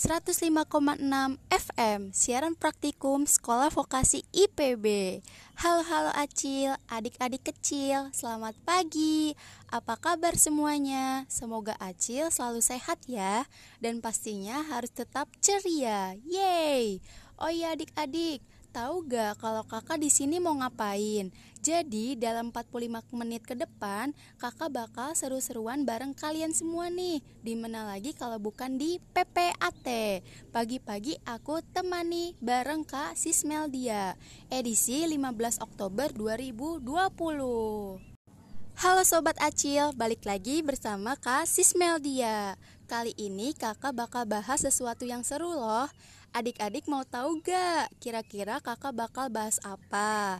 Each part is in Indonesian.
105,6 FM Siaran Praktikum Sekolah Vokasi IPB Halo-halo Acil, adik-adik kecil Selamat pagi. Apa kabar semuanya? Semoga Acil selalu sehat ya Dan pastinya harus tetap ceria. Yeay! Oh iya adik-adik Tahu gak kalau kakak di sini mau ngapain? Jadi dalam 45 menit ke depan kakak bakal seru-seruan bareng kalian semua nih. Di mana lagi kalau bukan di PPAT Pagi-pagi aku temani bareng Kak Sismeldia. Edisi 15 Oktober 2020 Halo Sobat Acil, balik lagi bersama Kak Sismeldia. Kali ini kakak bakal bahas sesuatu yang seru loh Adik-adik mau tahu gak kira-kira kakak bakal bahas apa?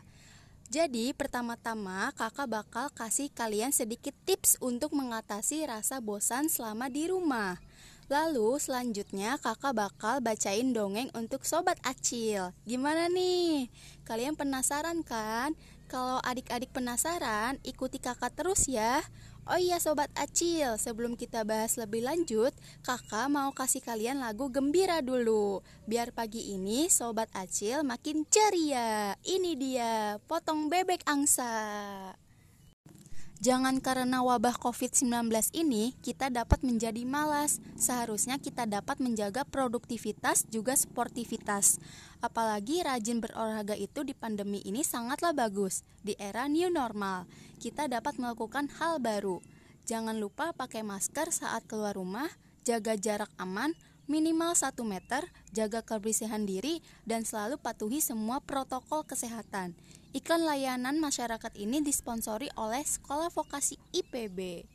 Jadi pertama-tama kakak bakal kasih kalian sedikit tips untuk mengatasi rasa bosan selama di rumah. Lalu selanjutnya kakak bakal bacain dongeng untuk sobat acil. Gimana nih? Kalian penasaran kan? Kalau adik-adik penasaran, ikuti kakak terus ya. Oh iya Sobat Acil, sebelum kita bahas lebih lanjut, kakak mau kasih kalian lagu gembira dulu. Biar pagi ini Sobat Acil makin ceria. Ini dia, potong bebek angsa Jangan karena wabah COVID-19 ini kita dapat menjadi malas. Seharusnya kita dapat menjaga produktivitas juga sportivitas. Apalagi rajin berolahraga itu di pandemi ini sangatlah bagus. Di era new normal, kita dapat melakukan hal baru. Jangan lupa pakai masker saat keluar rumah, jaga jarak aman, minimal 1 meter, jaga kebersihan diri, dan selalu patuhi semua protokol kesehatan. Iklan layanan masyarakat ini disponsori oleh Sekolah Vokasi IPB.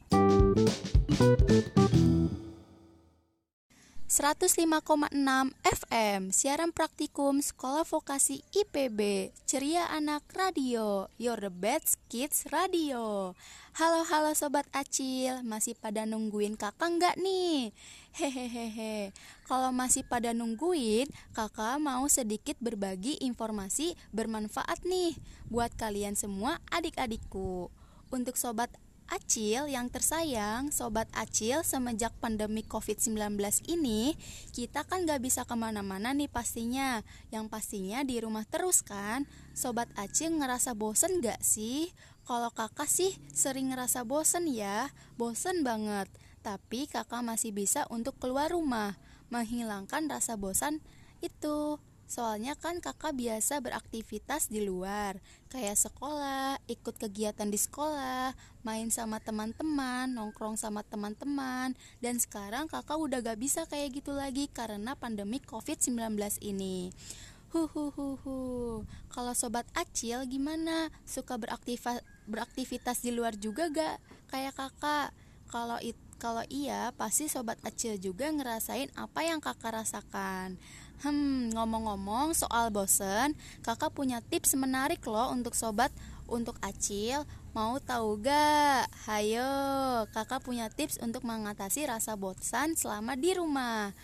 105,6 FM Siaran Praktikum Sekolah Vokasi IPB Ceria Anak Radio Your the best kids radio Halo halo Sobat Acil Masih pada nungguin kakak nggak nih? Hehehehe. Kalau masih pada nungguin Kakak mau sedikit berbagi informasi bermanfaat nih Buat kalian semua adik-adikku. Untuk Sobat Acil yang tersayang, Sobat Acil semenjak pandemi COVID-19 ini Kita kan gak bisa ke mana-mana nih pastinya. Yang pastinya di rumah terus kan. Sobat Acil ngerasa bosen gak sih? Kalau kakak sih sering ngerasa bosen ya. Bosen banget Tapi kakak masih bisa untuk keluar rumah Menghilangkan rasa bosan itu. Soalnya kan kakak biasa beraktivitas di luar Kayak sekolah, ikut kegiatan di sekolah Main sama teman-teman, nongkrong sama teman-teman. Dan sekarang kakak udah gak bisa kayak gitu lagi Karena pandemi covid-19 ini. Huhuhuhu Kalau sobat acil gimana? Suka beraktivitas, beraktivitas di luar juga gak? Kayak kakak. Kalau itu kalau iya, pasti sobat acil juga ngerasain apa yang kakak rasakan. Hmm, ngomong-ngomong soal bosen, kakak punya tips menarik loh untuk sobat untuk acil. Mau tahu gak? Hayo, kakak punya tips untuk mengatasi rasa bosan selama di rumah.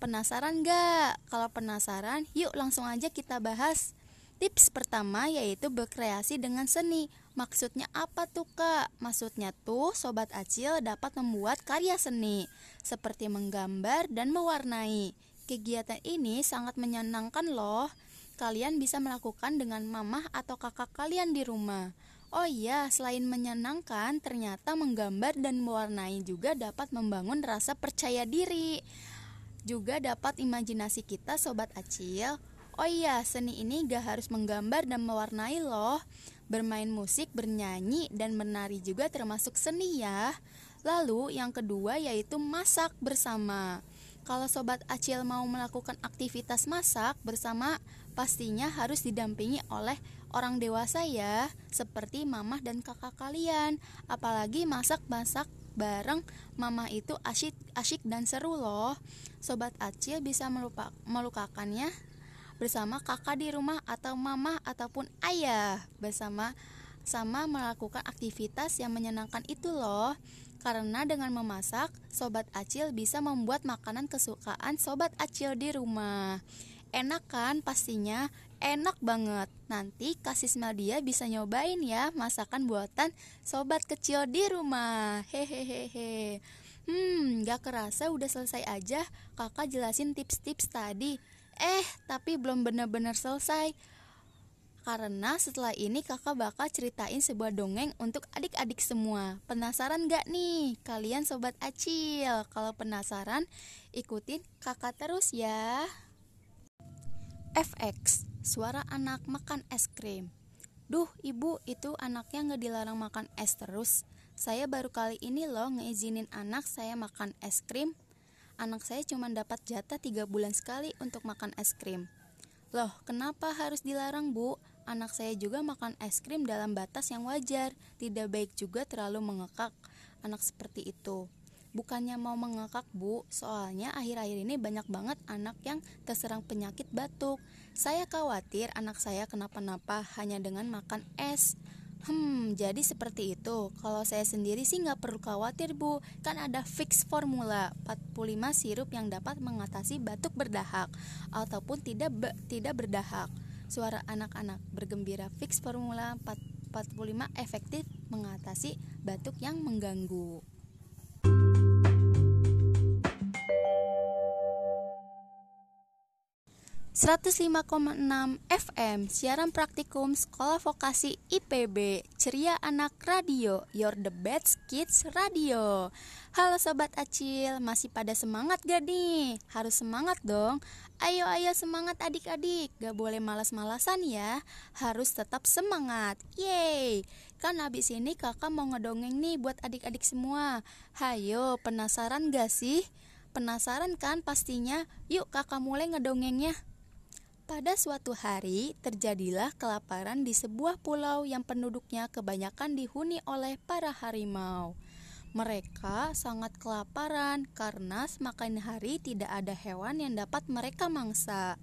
Penasaran gak? Kalau penasaran, yuk langsung aja kita bahas. Tips pertama yaitu berkreasi dengan seni. Maksudnya apa tuh kak? Maksudnya tuh sobat acil dapat membuat karya seni seperti menggambar dan mewarnai. Kegiatan ini sangat menyenangkan loh. Kalian bisa melakukan dengan mamah atau kakak kalian di rumah. Oh iya, selain menyenangkan, ternyata menggambar dan mewarnai juga dapat membangun rasa percaya diri. Juga dapat imajinasi kita sobat acil. Oh iya, seni ini gak harus menggambar dan mewarnai loh. Bermain musik, bernyanyi, dan menari juga termasuk seni ya. Lalu yang kedua yaitu masak bersama. Kalau sobat Acil mau melakukan aktivitas masak bersama, pastinya harus didampingi oleh orang dewasa ya, seperti mamah dan kakak kalian. Apalagi masak-masak bareng mama itu asyik asyik dan seru loh. Sobat Acil bisa melupa, melukakannya bersama kakak di rumah atau mama ataupun ayah bersama sama melakukan aktivitas yang menyenangkan itu loh. Karena dengan memasak, Sobat Acil bisa membuat makanan kesukaan Sobat Acil di rumah. Enak kan pastinya? Enak banget. Nanti kasih dia bisa nyobain ya masakan buatan sobat kecil di rumah. Hehehe. Hmm, gak kerasa udah selesai aja kakak jelasin tips-tips tadi. Eh, tapi belum benar-benar selesai. Karena setelah ini kakak bakal ceritain sebuah dongeng untuk adik-adik semua. Penasaran gak nih kalian sobat acil? Kalau penasaran, ikutin kakak terus ya. FX, suara anak makan es krim. Duh, ibu, itu anaknya nggak dilarang makan es terus. Saya baru kali ini loh ngeizinin anak saya makan es krim. Anak saya cuma dapat jatah tiga bulan sekali untuk makan es krim. Loh, kenapa harus dilarang, Bu? Anak saya juga makan es krim dalam batas yang wajar. Tidak baik juga terlalu mengekak anak seperti itu. Bukannya mau mengekak, Bu, soalnya akhir-akhir ini banyak banget anak yang terserang penyakit batuk. Saya khawatir anak saya kenapa-napa hanya dengan makan es. Hmm, jadi seperti itu. Kalau saya sendiri sih nggak perlu khawatir, Bu. Kan ada fix formula 45 sirup yang dapat mengatasi batuk berdahak ataupun tidak be tidak berdahak. Suara anak-anak bergembira fix formula 45 efektif mengatasi batuk yang mengganggu. 105,6 FM Siaran Praktikum Sekolah Vokasi IPB Ceria Anak Radio Your the Best Kids Radio. Halo Sobat Acil Masih pada semangat gak nih? Harus semangat dong. Ayo ayo semangat adik-adik. Gak boleh malas-malasan ya. Harus tetap semangat. Yeay. Kan abis ini kakak mau ngedongeng nih buat adik-adik semua. Hayo penasaran gak sih? Penasaran kan pastinya? Yuk kakak mulai ngedongengnya pada suatu hari, terjadilah kelaparan di sebuah pulau yang penduduknya kebanyakan dihuni oleh para harimau. Mereka sangat kelaparan karena semakin hari tidak ada hewan yang dapat mereka mangsa.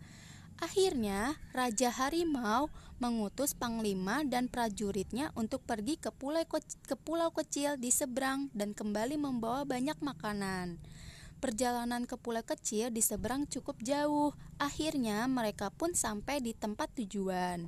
Akhirnya, Raja Harimau mengutus panglima dan prajuritnya untuk pergi ke pulau, ke pulau kecil di seberang dan kembali membawa banyak makanan. Perjalanan ke pulau kecil di seberang cukup jauh. Akhirnya mereka pun sampai di tempat tujuan.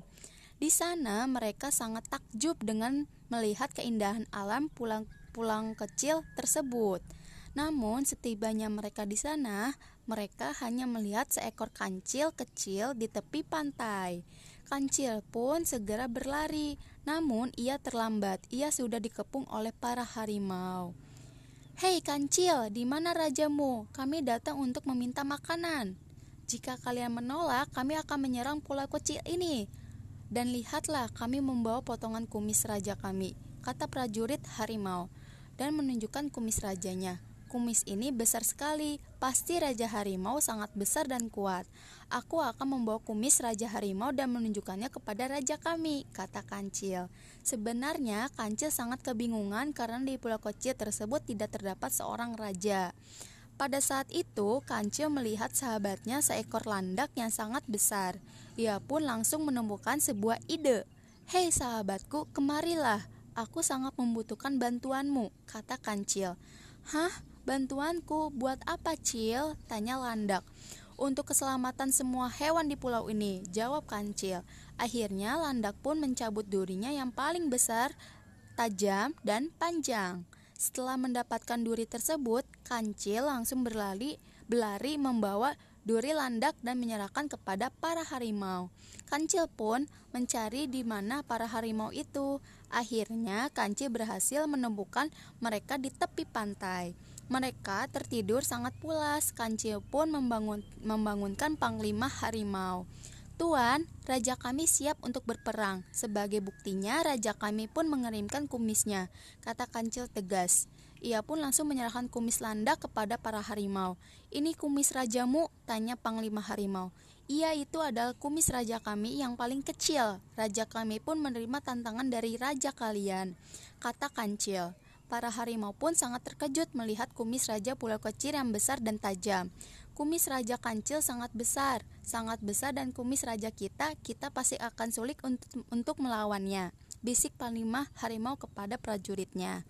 Di sana mereka sangat takjub dengan melihat keindahan alam pulang pulang kecil tersebut. Namun setibanya mereka di sana, mereka hanya melihat seekor kancil kecil di tepi pantai. Kancil pun segera berlari, namun ia terlambat. Ia sudah dikepung oleh para harimau. Hei kancil, di mana rajamu? Kami datang untuk meminta makanan. Jika kalian menolak, kami akan menyerang pulau kecil ini. Dan lihatlah, kami membawa potongan kumis raja kami, kata prajurit harimau, dan menunjukkan kumis rajanya. Kumis ini besar sekali, pasti Raja Harimau sangat besar dan kuat. Aku akan membawa kumis Raja Harimau dan menunjukkannya kepada raja kami, kata Kancil. Sebenarnya, Kancil sangat kebingungan karena di pulau kecil tersebut tidak terdapat seorang raja. Pada saat itu, Kancil melihat sahabatnya seekor landak yang sangat besar. Ia pun langsung menemukan sebuah ide. Hei sahabatku, kemarilah. Aku sangat membutuhkan bantuanmu, kata Kancil. Hah? Bantuanku buat apa, Cil? Tanya Landak. Untuk keselamatan semua hewan di pulau ini, jawab Kancil. Akhirnya Landak pun mencabut durinya yang paling besar, tajam, dan panjang. Setelah mendapatkan duri tersebut, Kancil langsung berlari, berlari membawa duri landak dan menyerahkan kepada para harimau. Kancil pun mencari di mana para harimau itu. Akhirnya, Kancil berhasil menemukan mereka di tepi pantai. Mereka tertidur sangat pulas. Kancil pun membangun, membangunkan panglima harimau. Tuan, raja kami siap untuk berperang. Sebagai buktinya, raja kami pun mengerimkan kumisnya, kata Kancil tegas. Ia pun langsung menyerahkan kumis landak kepada para harimau. Ini kumis rajamu? Tanya panglima harimau. Ia itu adalah kumis raja kami yang paling kecil. Raja kami pun menerima tantangan dari raja kalian, kata Kancil. Para harimau pun sangat terkejut melihat kumis raja pulau kecil yang besar dan tajam. Kumis raja kancil sangat besar, sangat besar dan kumis raja kita, kita pasti akan sulit untuk, untuk melawannya. Bisik Panglima harimau kepada prajuritnya.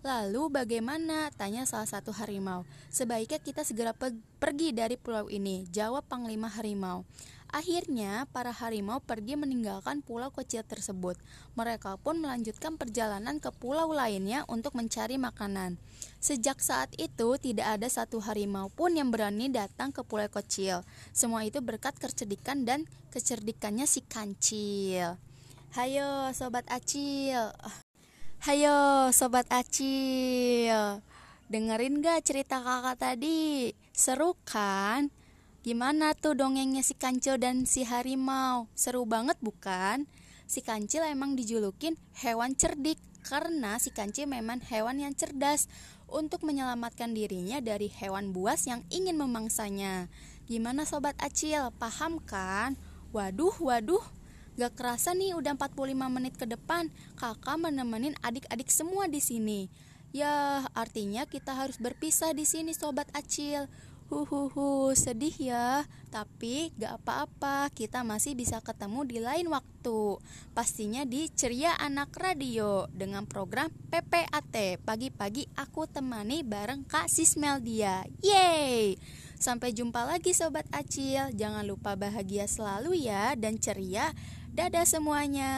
Lalu bagaimana? Tanya salah satu harimau. Sebaiknya kita segera pe pergi dari pulau ini, jawab Panglima harimau. Akhirnya, para harimau pergi meninggalkan pulau kecil tersebut. Mereka pun melanjutkan perjalanan ke pulau lainnya untuk mencari makanan. Sejak saat itu, tidak ada satu harimau pun yang berani datang ke pulau kecil. Semua itu berkat kecerdikan dan kecerdikannya si kancil. Hayo, sobat acil. Hayo, sobat acil. Dengerin gak cerita kakak tadi? Seru kan? Gimana tuh dongengnya si kancil dan si harimau? Seru banget bukan? Si kancil emang dijulukin hewan cerdik karena si kancil memang hewan yang cerdas untuk menyelamatkan dirinya dari hewan buas yang ingin memangsanya. Gimana sobat acil? Paham kan? Waduh, waduh. Gak kerasa nih udah 45 menit ke depan kakak menemenin adik-adik semua di sini. Ya, artinya kita harus berpisah di sini sobat acil. Huhuhu, sedih ya. Tapi gak apa-apa, kita masih bisa ketemu di lain waktu. Pastinya di Ceria Anak Radio dengan program PPAT. Pagi-pagi aku temani bareng Kak Sismeldia. Yeay! Sampai jumpa lagi Sobat Acil. Jangan lupa bahagia selalu ya dan ceria. Dadah semuanya.